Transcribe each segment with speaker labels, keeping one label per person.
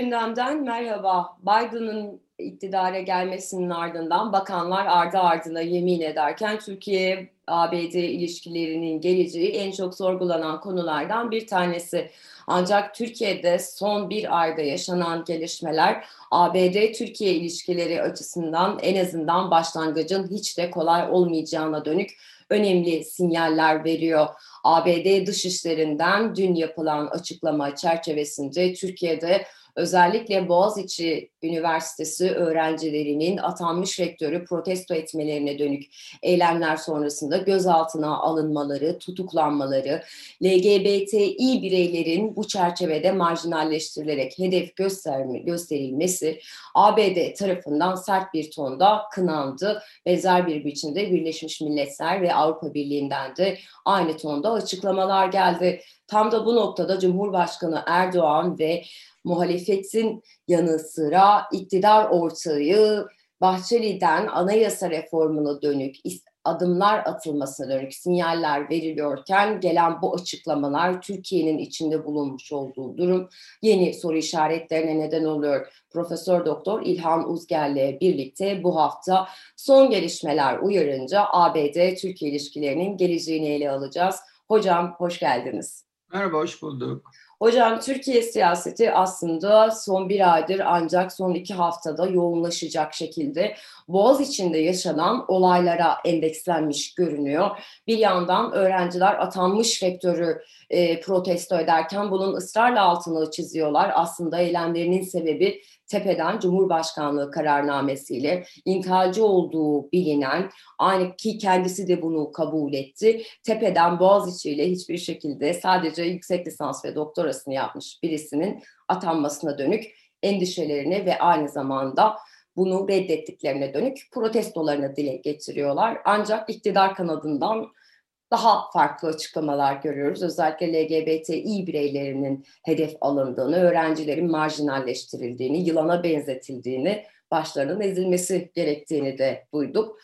Speaker 1: gündemden merhaba. Biden'ın iktidara gelmesinin ardından bakanlar ardı ardına yemin ederken Türkiye ABD ilişkilerinin geleceği en çok sorgulanan konulardan bir tanesi. Ancak Türkiye'de son bir ayda yaşanan gelişmeler ABD-Türkiye ilişkileri açısından en azından başlangıcın hiç de kolay olmayacağına dönük önemli sinyaller veriyor. ABD dışişlerinden dün yapılan açıklama çerçevesinde Türkiye'de özellikle Boğaziçi Üniversitesi öğrencilerinin atanmış rektörü protesto etmelerine dönük eylemler sonrasında gözaltına alınmaları, tutuklanmaları, LGBTİ bireylerin bu çerçevede marjinalleştirilerek hedef gösterilmesi ABD tarafından sert bir tonda kınandı. Benzer bir biçimde Birleşmiş Milletler ve Avrupa Birliği'nden de aynı tonda açıklamalar geldi. Tam da bu noktada Cumhurbaşkanı Erdoğan ve muhalefetin yanı sıra iktidar ortağı Bahçeli'den anayasa reformuna dönük adımlar atılmasına dönük sinyaller veriliyorken gelen bu açıklamalar Türkiye'nin içinde bulunmuş olduğu durum yeni soru işaretlerine neden oluyor. Profesör Doktor İlhan Uzger'le birlikte bu hafta son gelişmeler uyarınca ABD-Türkiye ilişkilerinin geleceğini ele alacağız. Hocam hoş geldiniz.
Speaker 2: Merhaba, hoş bulduk.
Speaker 1: Hocam Türkiye siyaseti aslında son bir aydır ancak son iki haftada yoğunlaşacak şekilde Boğaz içinde yaşanan olaylara endekslenmiş görünüyor. Bir yandan öğrenciler atanmış rektörü e, protesto ederken bunun ısrarla altını çiziyorlar. Aslında eylemlerinin sebebi tepeden Cumhurbaşkanlığı kararnamesiyle intihalci olduğu bilinen aynı ki kendisi de bunu kabul etti. Tepeden Boğaziçi ile hiçbir şekilde sadece yüksek lisans ve doktorasını yapmış birisinin atanmasına dönük endişelerini ve aynı zamanda bunu reddettiklerine dönük protestolarını dile getiriyorlar. Ancak iktidar kanadından daha farklı açıklamalar görüyoruz. Özellikle LGBTİ bireylerinin hedef alındığını, öğrencilerin marjinalleştirildiğini, yılana benzetildiğini, başlarının ezilmesi gerektiğini de duyduk.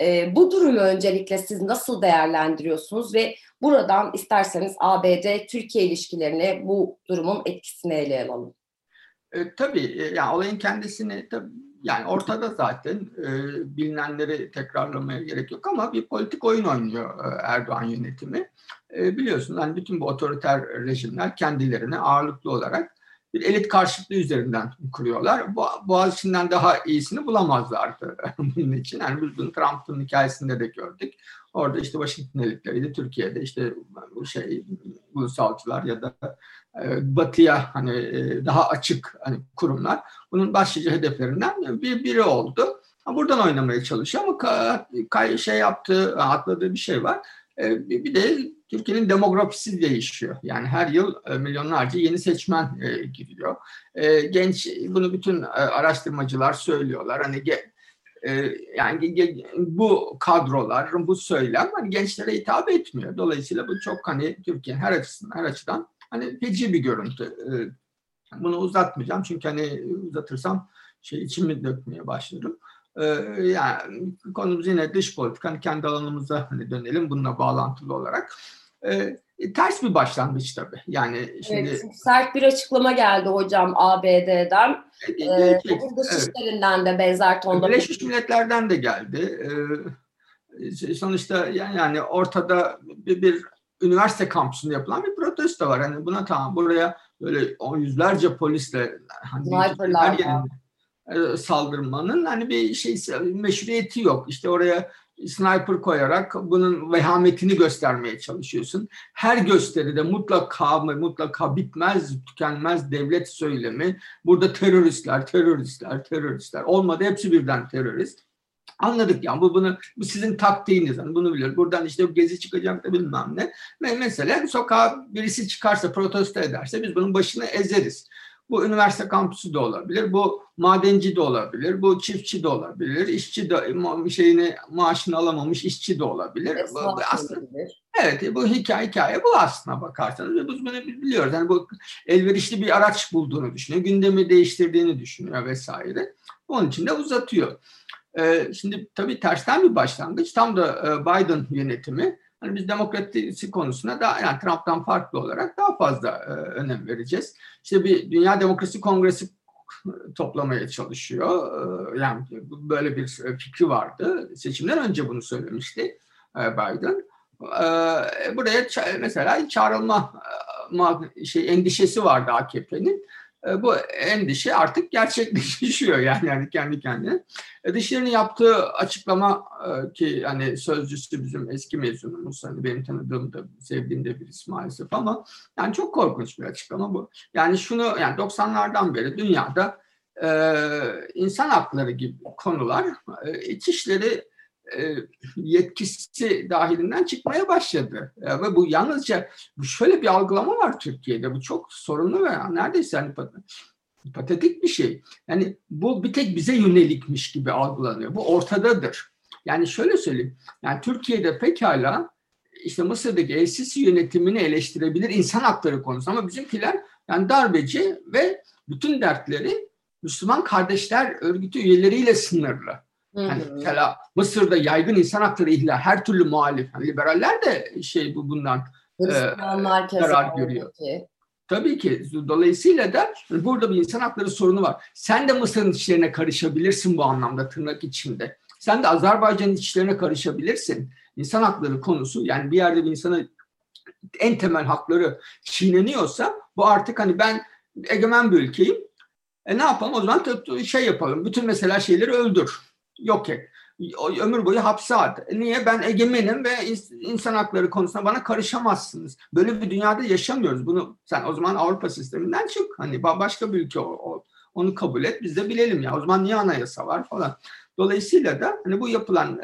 Speaker 1: E, bu durumu öncelikle siz nasıl değerlendiriyorsunuz ve buradan isterseniz ABD-Türkiye ilişkilerine bu durumun etkisini ele alalım.
Speaker 2: E, tabii, e, yani olayın kendisini tabii yani ortada zaten e, bilinenleri tekrarlamaya gerek yok ama bir politik oyun oynuyor e, Erdoğan yönetimi. E, biliyorsunuz hani bütün bu otoriter rejimler kendilerine ağırlıklı olarak bir elit karşıtlığı üzerinden kuruyorlar. Bu, Boğaziçi'nden daha iyisini bulamazlardı bunun için. Yani biz bunu Trump'ın hikayesinde de gördük. Orada işte Washington elitleriydi. Türkiye'de işte bu şey ulusalcılar ya da e, batıya hani e, daha açık hani kurumlar bunun başlıca hedeflerinden bir biri oldu. Buradan oynamaya çalışıyor ama şey yaptığı, atladığı bir şey var. E, bir de Türkiye'nin demografisi değişiyor. Yani her yıl milyonlarca yeni seçmen giriyor. Genç, bunu bütün araştırmacılar söylüyorlar. Hani yani bu kadrolar, bu söylem hani gençlere hitap etmiyor. Dolayısıyla bu çok hani Türkiye'nin her açısından, her açıdan Hani feci bir görüntü. Bunu uzatmayacağım çünkü hani uzatırsam şey içimi dökmeye başlarım. Yani konumuz yine dış politika. Hani kendi alanımıza hani dönelim bununla bağlantılı olarak. Ee, ters bir başlangıç tabii. Yani
Speaker 1: şimdi evet, sert bir açıklama geldi hocam ABD'den. Ee, ee, dışişlerinden evet. de benzer tonda.
Speaker 2: Birleşmiş Milletler'den de geldi. Ee, sonuçta yani ortada bir, bir üniversite kampüsünde yapılan bir protesto var. Hani buna tamam buraya böyle on yüzlerce polisle hani saldırmanın hani bir şey meşruiyeti yok. İşte oraya sniper koyarak bunun vehametini göstermeye çalışıyorsun. Her gösteride mutlaka mutlaka bitmez, tükenmez devlet söylemi. Burada teröristler, teröristler, teröristler. Olmadı hepsi birden terörist. Anladık yani bu bunu bu sizin taktiğiniz yani bunu biliyoruz. Buradan işte gezi çıkacak da bilmem ne. Mesela sokağa birisi çıkarsa protesto ederse biz bunun başını ezeriz. Bu üniversite kampüsü de olabilir, bu madenci de olabilir, bu çiftçi de olabilir, işçi de şeyini maaşını alamamış işçi de olabilir. Evet, bu, aslında, evet bu hikaye hikaye bu aslına bakarsanız biz bunu biliyoruz. Yani bu elverişli bir araç bulduğunu düşünüyor, gündemi değiştirdiğini düşünüyor vesaire. Onun için de uzatıyor. Ee, şimdi tabii tersten bir başlangıç. Tam da e, Biden yönetimi hani biz demokrasi konusuna daha yani Trump'tan farklı olarak daha fazla e, önem vereceğiz. İşte bir Dünya Demokrasi Kongresi toplamaya çalışıyor. E, yani böyle bir fikri vardı. Seçimden önce bunu söylemişti e, Biden. E, buraya mesela çağrılma şey endişesi vardı AKP'nin. Bu endişe artık gerçekleşiyor yani, yani kendi kendine. Dışişleri'nin yaptığı açıklama ki hani sözcüsü bizim eski mezunumuz hani benim tanıdığım da sevdiğim de birisi maalesef ama yani çok korkunç bir açıklama bu. Yani şunu yani 90'lardan beri dünyada e, insan hakları gibi konular e, içişleri e, yetkisi dahilinden çıkmaya başladı. E, ve bu yalnızca şöyle bir algılama var Türkiye'de. Bu çok sorunlu ve neredeyse hani patetik bir şey. Yani bu bir tek bize yönelikmiş gibi algılanıyor. Bu ortadadır. Yani şöyle söyleyeyim. Yani Türkiye'de pekala işte Mısır'daki El-Sisi yönetimini eleştirebilir insan hakları konusu ama bizimkiler yani darbeci ve bütün dertleri Müslüman Kardeşler Örgütü üyeleriyle sınırlı. Hani mesela Mısır'da yaygın insan hakları ihlal, her türlü muhalif. Yani liberaller de şey bu bundan
Speaker 1: e, zarar görüyor. Ki.
Speaker 2: Tabii ki. Dolayısıyla da burada bir insan hakları sorunu var. Sen de Mısır'ın içlerine karışabilirsin bu anlamda tırnak içinde. Sen de Azerbaycan'ın içlerine karışabilirsin. İnsan hakları konusu yani bir yerde bir insana en temel hakları çiğneniyorsa bu artık hani ben egemen bir ülkeyim. E ne yapalım o zaman şey yapalım. Bütün mesela şeyleri öldür yok et. Ömür boyu hapse at. Niye? Ben egemenim ve insan hakları konusunda bana karışamazsınız. Böyle bir dünyada yaşamıyoruz. Bunu sen o zaman Avrupa sisteminden çık. Hani başka bir ülke o, onu kabul et. Biz de bilelim ya. O zaman niye anayasa var falan. Dolayısıyla da hani bu yapılan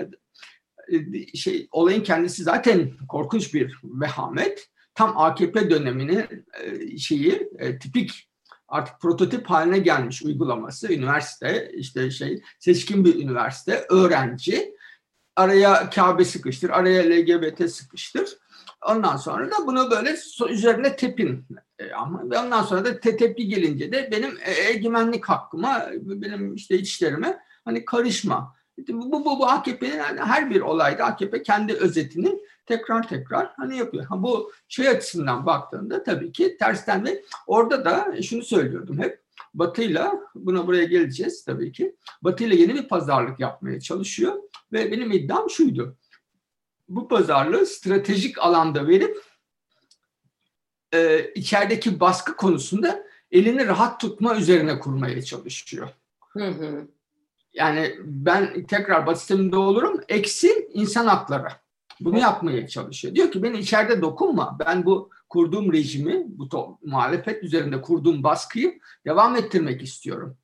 Speaker 2: e, şey olayın kendisi zaten korkunç bir vehamet. Tam AKP döneminin e, şeyi e, tipik artık prototip haline gelmiş uygulaması. Üniversite işte şey seçkin bir üniversite, öğrenci araya Kabe sıkıştır, araya LGBT sıkıştır. Ondan sonra da bunu böyle üzerine tepin. E, ama ondan sonra da te tepki gelince de benim e, egemenlik hakkıma, benim işte içlerime hani karışma. Bu, bu, bu AKP'nin her bir olayda AKP kendi özetini tekrar tekrar hani yapıyor. Ha, bu şey açısından baktığında tabii ki tersten de orada da şunu söylüyordum hep. Batı'yla buna buraya geleceğiz tabii ki. Batı'yla yeni bir pazarlık yapmaya çalışıyor ve benim iddiam şuydu. Bu pazarlığı stratejik alanda verip e, içerideki baskı konusunda elini rahat tutma üzerine kurmaya çalışıyor. Hı hı. Yani ben tekrar Batı sisteminde olurum. Eksi insan hakları. Bunu yapmaya çalışıyor. Diyor ki beni içeride dokunma. Ben bu kurduğum rejimi, bu muhalefet üzerinde kurduğum baskıyı devam ettirmek istiyorum.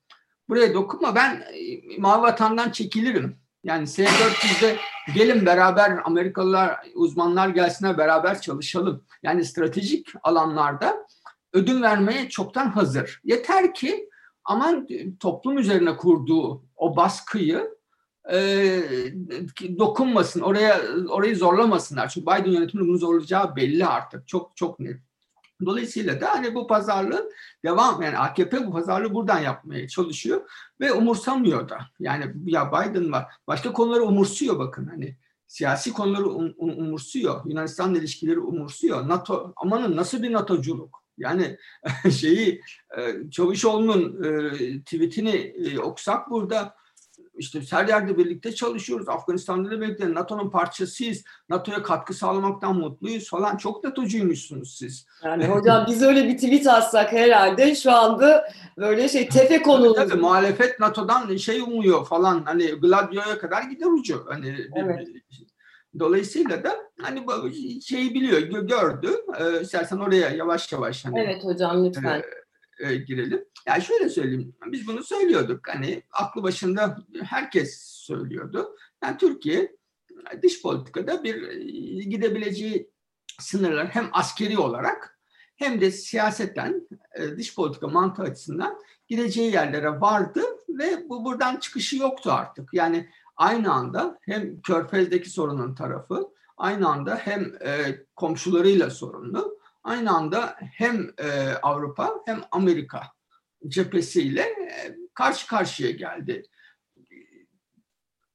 Speaker 2: Buraya dokunma. Ben e, mavi vatandan çekilirim. Yani S-400'de gelin beraber Amerikalılar, uzmanlar gelsinler beraber çalışalım. Yani stratejik alanlarda ödün vermeye çoktan hazır. Yeter ki aman toplum üzerine kurduğu o baskıyı e, dokunmasın, oraya orayı zorlamasınlar. Çünkü Biden yönetiminin bunu zorlayacağı belli artık. Çok çok net. Dolayısıyla da hani bu pazarlığı devam yani AKP bu pazarlığı buradan yapmaya çalışıyor ve umursamıyor da. Yani ya Biden var. Başka konuları umursuyor bakın hani siyasi konuları um, um, umursuyor. Yunanistan ilişkileri umursuyor. NATO amanın nasıl bir NATO'culuk? Yani şeyi e, Çavuşoğlu'nun e, tweetini e, okusak burada işte her yerde birlikte çalışıyoruz. Afganistan'da da birlikte NATO'nun parçasıyız. NATO'ya katkı sağlamaktan mutluyuz falan. Çok NATO'cuymuşsunuz siz.
Speaker 1: Yani hocam biz öyle bir tweet atsak herhalde şu anda böyle şey tefe konulu.
Speaker 2: Tabii, tabii muhalefet NATO'dan şey umuyor falan. Hani Gladio'ya kadar gider ucu. Hani evet. Dolayısıyla da hani şeyi biliyor, gördü. Ee, istersen oraya yavaş yavaş hani.
Speaker 1: Evet hocam lütfen. E,
Speaker 2: e, girelim. Yani şöyle söyleyeyim, biz bunu söylüyorduk. Hani aklı başında herkes söylüyordu. Yani Türkiye dış politikada bir e, gidebileceği sınırlar hem askeri olarak hem de siyaseten e, dış politika mantığı açısından gideceği yerlere vardı ve bu buradan çıkışı yoktu artık. Yani aynı anda hem Körfez'deki sorunun tarafı, aynı anda hem e, komşularıyla sorunlu, aynı anda hem e, Avrupa hem Amerika cephesiyle e, karşı karşıya geldi.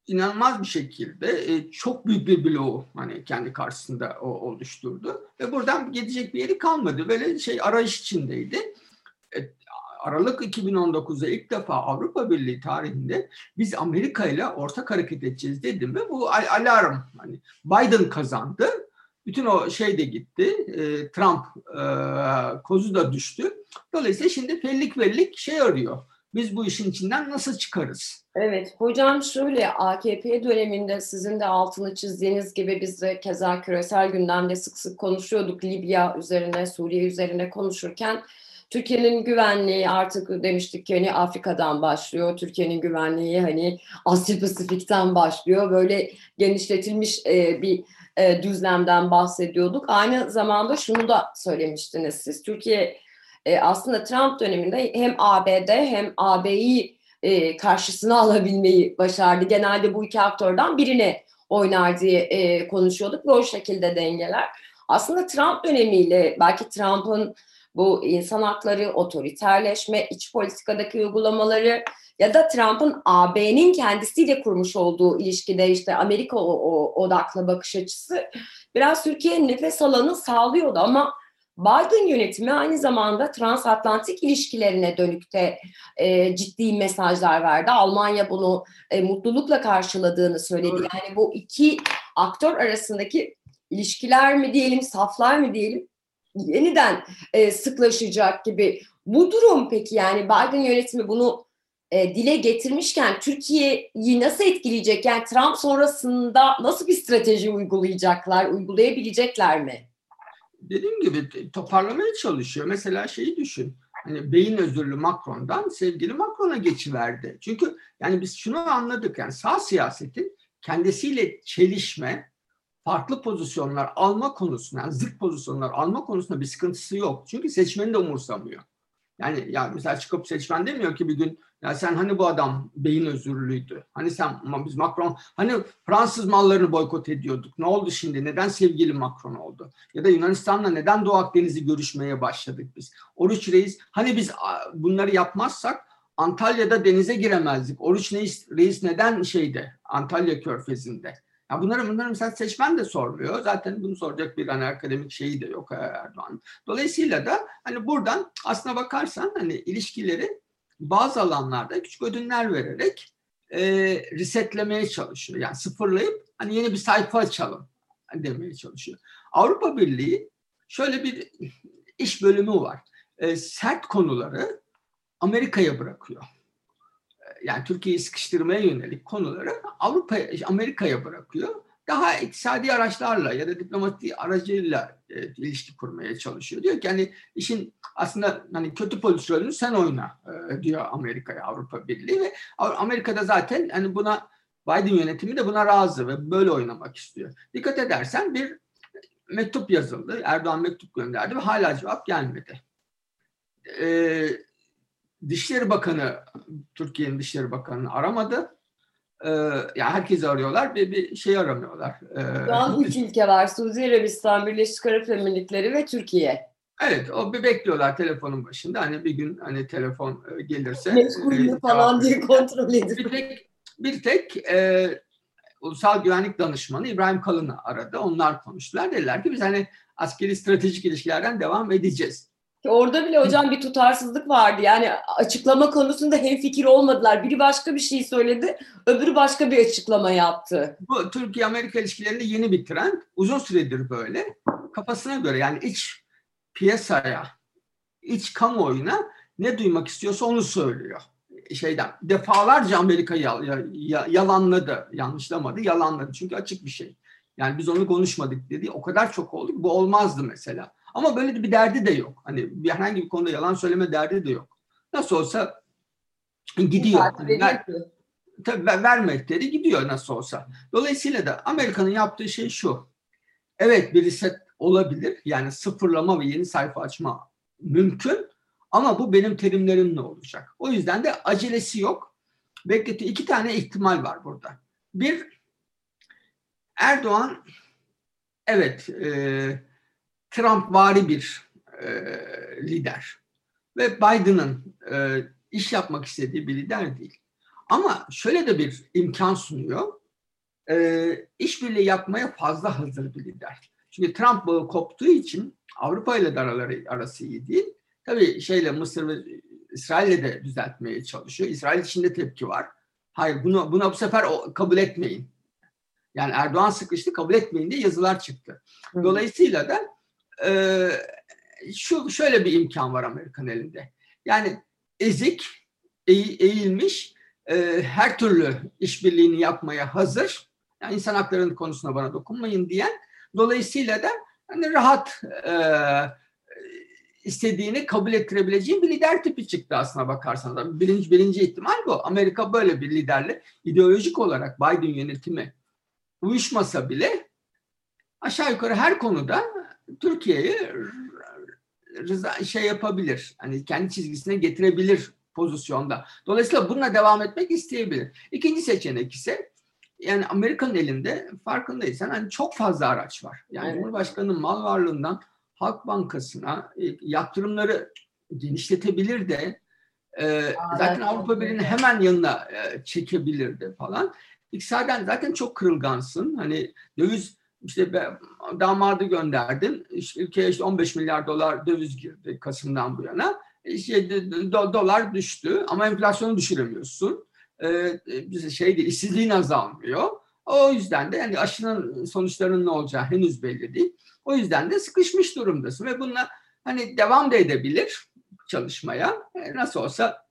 Speaker 2: İnanılmaz bir şekilde e, çok büyük bir bloğu hani kendi karşısında o, oluşturdu ve buradan gidecek bir yeri kalmadı. Böyle şey arayış içindeydi. E, Aralık 2019'da ilk defa Avrupa Birliği tarihinde biz Amerika ile ortak hareket edeceğiz dedi mi bu alarm. Hani Biden kazandı. Bütün o şey de gitti. E, Trump e, kozu da düştü. Dolayısıyla şimdi fellik vellik şey arıyor. Biz bu işin içinden nasıl çıkarız?
Speaker 1: Evet, hocam şöyle AKP döneminde sizin de altını çizdiğiniz gibi biz de keza küresel gündemde sık sık konuşuyorduk. Libya üzerine, Suriye üzerine konuşurken Türkiye'nin güvenliği artık demiştik ki hani Afrika'dan başlıyor. Türkiye'nin güvenliği hani Asya Pasifik'ten başlıyor. Böyle genişletilmiş e, bir e, düzlemden bahsediyorduk. Aynı zamanda şunu da söylemiştiniz siz. Türkiye e, aslında Trump döneminde hem ABD hem AB'yi e, karşısına alabilmeyi başardı. Genelde bu iki aktörden birini oynar diye e, konuşuyorduk ve o şekilde dengeler. Aslında Trump dönemiyle belki Trump'ın bu insan hakları, otoriterleşme, iç politikadaki uygulamaları ya da Trump'ın AB'nin kendisiyle kurmuş olduğu ilişkide işte Amerika odaklı bakış açısı biraz Türkiye'nin nefes alanı sağlıyordu ama Biden yönetimi aynı zamanda transatlantik ilişkilerine dönük de e, ciddi mesajlar verdi. Almanya bunu e, mutlulukla karşıladığını söyledi. Yani bu iki aktör arasındaki ilişkiler mi diyelim, saflar mı diyelim yeniden e, sıklaşacak gibi. Bu durum peki yani Biden yönetimi bunu e, dile getirmişken Türkiye'yi nasıl etkileyecek? Yani Trump sonrasında nasıl bir strateji uygulayacaklar, uygulayabilecekler mi?
Speaker 2: Dediğim gibi toparlamaya çalışıyor. Mesela şeyi düşün. Hani beyin özürlü Macron'dan sevgili Macron'a geçiverdi. Çünkü yani biz şunu anladık yani sağ siyasetin kendisiyle çelişme, farklı pozisyonlar alma konusunda, yani zıt pozisyonlar alma konusunda bir sıkıntısı yok. Çünkü seçmeni de umursamıyor. Yani ya mesela çıkıp seçmen demiyor ki bir gün ya sen hani bu adam beyin özürlüydü. Hani sen biz Macron hani Fransız mallarını boykot ediyorduk. Ne oldu şimdi? Neden sevgili Macron oldu? Ya da Yunanistan'la neden Doğu Akdeniz'i görüşmeye başladık biz? Oruç Reis hani biz bunları yapmazsak Antalya'da denize giremezdik. Oruç Reis, Reis neden şeyde Antalya Körfezi'nde? Ya bunları bunları mesela seçmen de sormuyor. Zaten bunu soracak bir hani akademik şeyi de yok Erdoğan. Dolayısıyla da hani buradan aslına bakarsan hani ilişkileri bazı alanlarda küçük ödünler vererek e, resetlemeye çalışıyor. Yani sıfırlayıp hani yeni bir sayfa açalım demeye çalışıyor. Avrupa Birliği şöyle bir iş bölümü var. E, sert konuları Amerika'ya bırakıyor yani Türkiye'yi sıkıştırmaya yönelik konuları Avrupa, Amerika'ya bırakıyor. Daha iktisadi araçlarla ya da diplomatik aracıyla e, ilişki kurmaya çalışıyor. Diyor ki hani işin aslında hani kötü pozisyonunu sen oyna e, diyor Amerika'ya Avrupa Birliği ve Amerika'da zaten hani buna Biden yönetimi de buna razı ve böyle oynamak istiyor. Dikkat edersen bir mektup yazıldı. Erdoğan mektup gönderdi ve hala cevap gelmedi. Ee, Dışişleri Bakanı, Türkiye'nin Dışişleri Bakanı'nı aramadı. Ee, yani herkesi arıyorlar, bir, bir şey aramıyorlar.
Speaker 1: Ee, Şu an üç ülke var. Suudi Arabistan, Birleşik Arap Emirlikleri ve Türkiye.
Speaker 2: Evet, o bir bekliyorlar telefonun başında. Hani bir gün hani telefon e, gelirse.
Speaker 1: Meşgul e, falan diye kontrol edin.
Speaker 2: Bir tek, bir tek e, Ulusal Güvenlik Danışmanı İbrahim Kalın'ı aradı. Onlar konuştular. Dediler ki biz hani askeri stratejik ilişkilerden devam edeceğiz.
Speaker 1: Orada bile hocam bir tutarsızlık vardı. Yani açıklama konusunda hem fikir olmadılar. Biri başka bir şey söyledi, öbürü başka bir açıklama yaptı.
Speaker 2: Bu Türkiye-Amerika ilişkilerinde yeni bir trend. Uzun süredir böyle. Kafasına göre yani iç piyasaya, iç kamuoyuna ne duymak istiyorsa onu söylüyor. Şeyden defalarca Amerika'yı yalanladı, yanlışlamadı, yalanladı. Çünkü açık bir şey. Yani biz onu konuşmadık dedi. O kadar çok oldu bu olmazdı mesela. Ama böyle bir derdi de yok. Hani bir herhangi bir konuda yalan söyleme derdi de yok. Nasıl olsa gidiyor. Ver, tabii vermekleri gidiyor nasıl olsa. Dolayısıyla da Amerika'nın yaptığı şey şu. Evet bir reset olabilir. Yani sıfırlama ve yeni sayfa açma mümkün. Ama bu benim terimlerimle olacak. O yüzden de acelesi yok. Bekleti iki tane ihtimal var burada. Bir, Erdoğan evet e, Trump vari bir e, lider ve Biden'ın e, iş yapmak istediği bir lider değil. Ama şöyle de bir imkan sunuyor. E, işbirliği yapmaya fazla hazır bir lider. Çünkü Trump bağı koptuğu için Avrupa ile de araları arası iyi değil. Tabii şeyle Mısır ve İsrail'le de düzeltmeye çalışıyor. İsrail içinde tepki var. Hayır bunu buna bu sefer kabul etmeyin. Yani Erdoğan sıkıştı kabul etmeyin diye yazılar çıktı. Dolayısıyla da e, şu şöyle bir imkan var Amerikan elinde. Yani ezik, eğilmiş, e, her türlü işbirliğini yapmaya hazır. Yani insan haklarının konusuna bana dokunmayın diyen. Dolayısıyla da hani rahat e, istediğini kabul ettirebileceği bir lider tipi çıktı aslına bakarsanız. Birinci, birinci ihtimal bu. Amerika böyle bir liderle ideolojik olarak Biden yönetimi uyuşmasa bile aşağı yukarı her konuda Türkiye'yi rıza şey yapabilir. Hani kendi çizgisine getirebilir pozisyonda. Dolayısıyla bununla devam etmek isteyebilir. İkinci seçenek ise yani Amerika'nın elinde farkındaysan hani çok fazla araç var. Yani evet. Cumhurbaşkanı'nın mal varlığından Halk Bankası'na e, yatırımları genişletebilir de e, zaten Avrupa Birliği'ni hemen yanına e, çekebilir de falan. İktisaden zaten çok kırılgansın. Hani döviz işte damadı gönderdin. İşte ülkeye işte 15 milyar dolar döviz girdi Kasım'dan bu yana. İşte do, dolar düştü ama enflasyonu düşüremiyorsun. Ee, şey değil, işsizliğin azalmıyor. O yüzden de yani aşının sonuçlarının ne olacağı henüz belli değil. O yüzden de sıkışmış durumdasın ve bununla hani devam da edebilir çalışmaya. E, nasıl olsa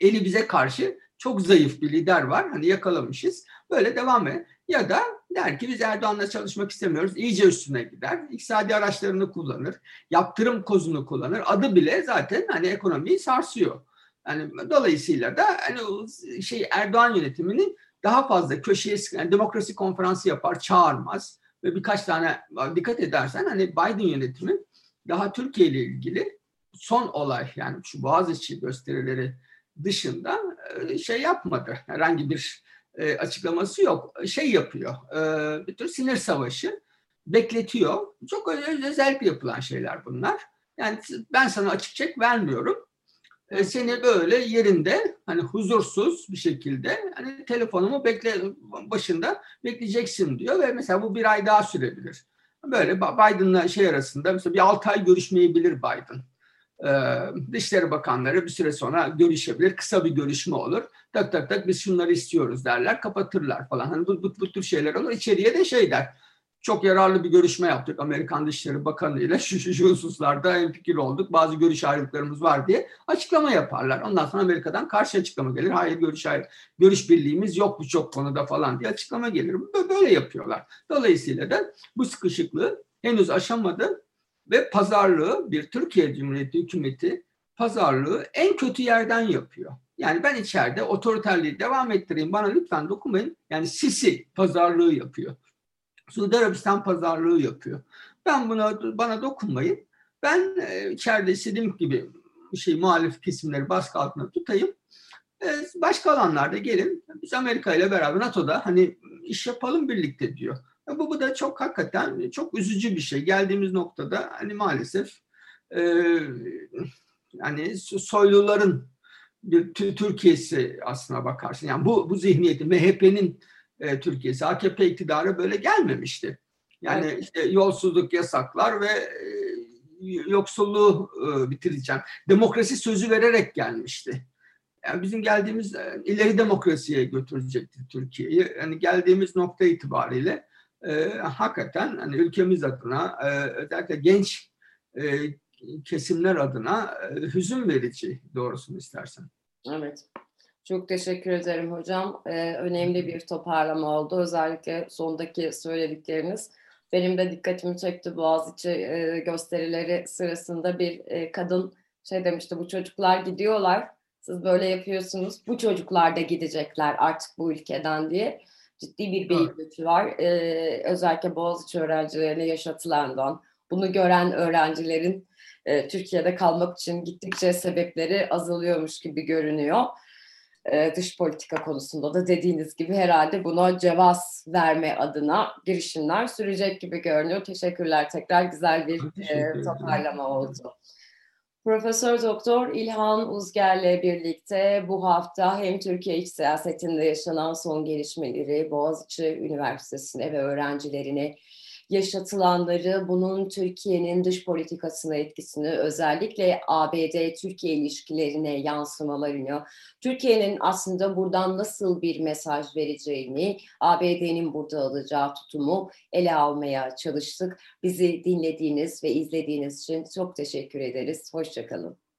Speaker 2: eli bize karşı çok zayıf bir lider var. Hani yakalamışız. Böyle devam et. Ya da der ki biz Erdoğan'la çalışmak istemiyoruz. İyice üstüne gider. İktisadi araçlarını kullanır. Yaptırım kozunu kullanır. Adı bile zaten hani ekonomiyi sarsıyor. Yani dolayısıyla da hani şey Erdoğan yönetiminin daha fazla köşeye yani demokrasi konferansı yapar, çağırmaz ve birkaç tane dikkat edersen hani Biden yönetimi daha Türkiye ile ilgili son olay yani şu Boğaziçi gösterileri dışında e, şey yapmadı. Herhangi bir e, açıklaması yok. Şey yapıyor. E, bir tür sinir savaşı bekletiyor. Çok özellikle yapılan şeyler bunlar. Yani ben sana açık çek vermiyorum. seni böyle yerinde hani huzursuz bir şekilde hani telefonumu bekle başında bekleyeceksin diyor ve mesela bu bir ay daha sürebilir. Böyle Biden'la şey arasında mesela bir 6 ay görüşmeyebilir Biden. Dışişleri Bakanları bir süre sonra görüşebilir. Kısa bir görüşme olur. Tak tak tak biz şunları istiyoruz derler. Kapatırlar falan. Hani bu, bu, bu tür şeyler olur. İçeriye de şey der. Çok yararlı bir görüşme yaptık Amerikan Dışişleri Bakanı ile şu, şu, şu hususlarda en fikir olduk. Bazı görüş ayrılıklarımız var diye açıklama yaparlar. Ondan sonra Amerika'dan karşı açıklama gelir. Hayır görüş ayrı, görüş birliğimiz yok bu çok konuda falan diye açıklama gelir. Böyle yapıyorlar. Dolayısıyla da bu sıkışıklığı henüz aşamadı ve pazarlığı bir Türkiye Cumhuriyeti hükümeti pazarlığı en kötü yerden yapıyor. Yani ben içeride otoriterliği devam ettireyim bana lütfen dokunmayın. Yani Sisi pazarlığı yapıyor. Suudi Arabistan pazarlığı yapıyor. Ben buna bana dokunmayın. Ben e, içeride istediğim gibi şey muhalif kesimleri baskı altında tutayım. E, başka alanlarda gelin biz Amerika ile beraber NATO'da hani iş yapalım birlikte diyor. Bu, bu da çok hakikaten çok üzücü bir şey. Geldiğimiz noktada hani maalesef e, yani soyluların bir Türkiye'si aslına bakarsın. Yani bu bu zihniyeti MHP'nin e, Türkiye'si AKP iktidarı böyle gelmemişti. Yani evet. işte yolsuzluk yasaklar ve e, yoksulluğu e, bitireceğim. Demokrasi sözü vererek gelmişti. Yani bizim geldiğimiz e, ileri demokrasiye götürecekti Türkiye'yi. Yani geldiğimiz nokta itibariyle e, hakikaten hani ülkemiz adına e, özellikle genç e, kesimler adına e, hüzün verici doğrusunu istersen.
Speaker 1: Evet. Çok teşekkür ederim hocam. Ee, önemli bir toparlama oldu. Özellikle sondaki söyledikleriniz. Benim de dikkatimi çekti Boğaziçi e, gösterileri sırasında bir e, kadın şey demişti bu çocuklar gidiyorlar. Siz böyle yapıyorsunuz. Bu çocuklar da gidecekler artık bu ülkeden diye ciddi bir beyin göçü var. Ee, özellikle Boğaziçi öğrencilerine yaşatılandan, bunu gören öğrencilerin e, Türkiye'de kalmak için gittikçe sebepleri azalıyormuş gibi görünüyor. E, dış politika konusunda da dediğiniz gibi herhalde buna cevaz verme adına girişimler sürecek gibi görünüyor. Teşekkürler tekrar güzel bir e, toparlama oldu. Profesör Doktor İlhan Uzger'le birlikte bu hafta hem Türkiye iç siyasetinde yaşanan son gelişmeleri, Boğaziçi Üniversitesi'ne ve öğrencilerine yaşatılanları, bunun Türkiye'nin dış politikasına etkisini, özellikle ABD-Türkiye ilişkilerine yansımalarını, Türkiye'nin aslında buradan nasıl bir mesaj vereceğini, ABD'nin burada alacağı tutumu ele almaya çalıştık. Bizi dinlediğiniz ve izlediğiniz için çok teşekkür ederiz. Hoşçakalın.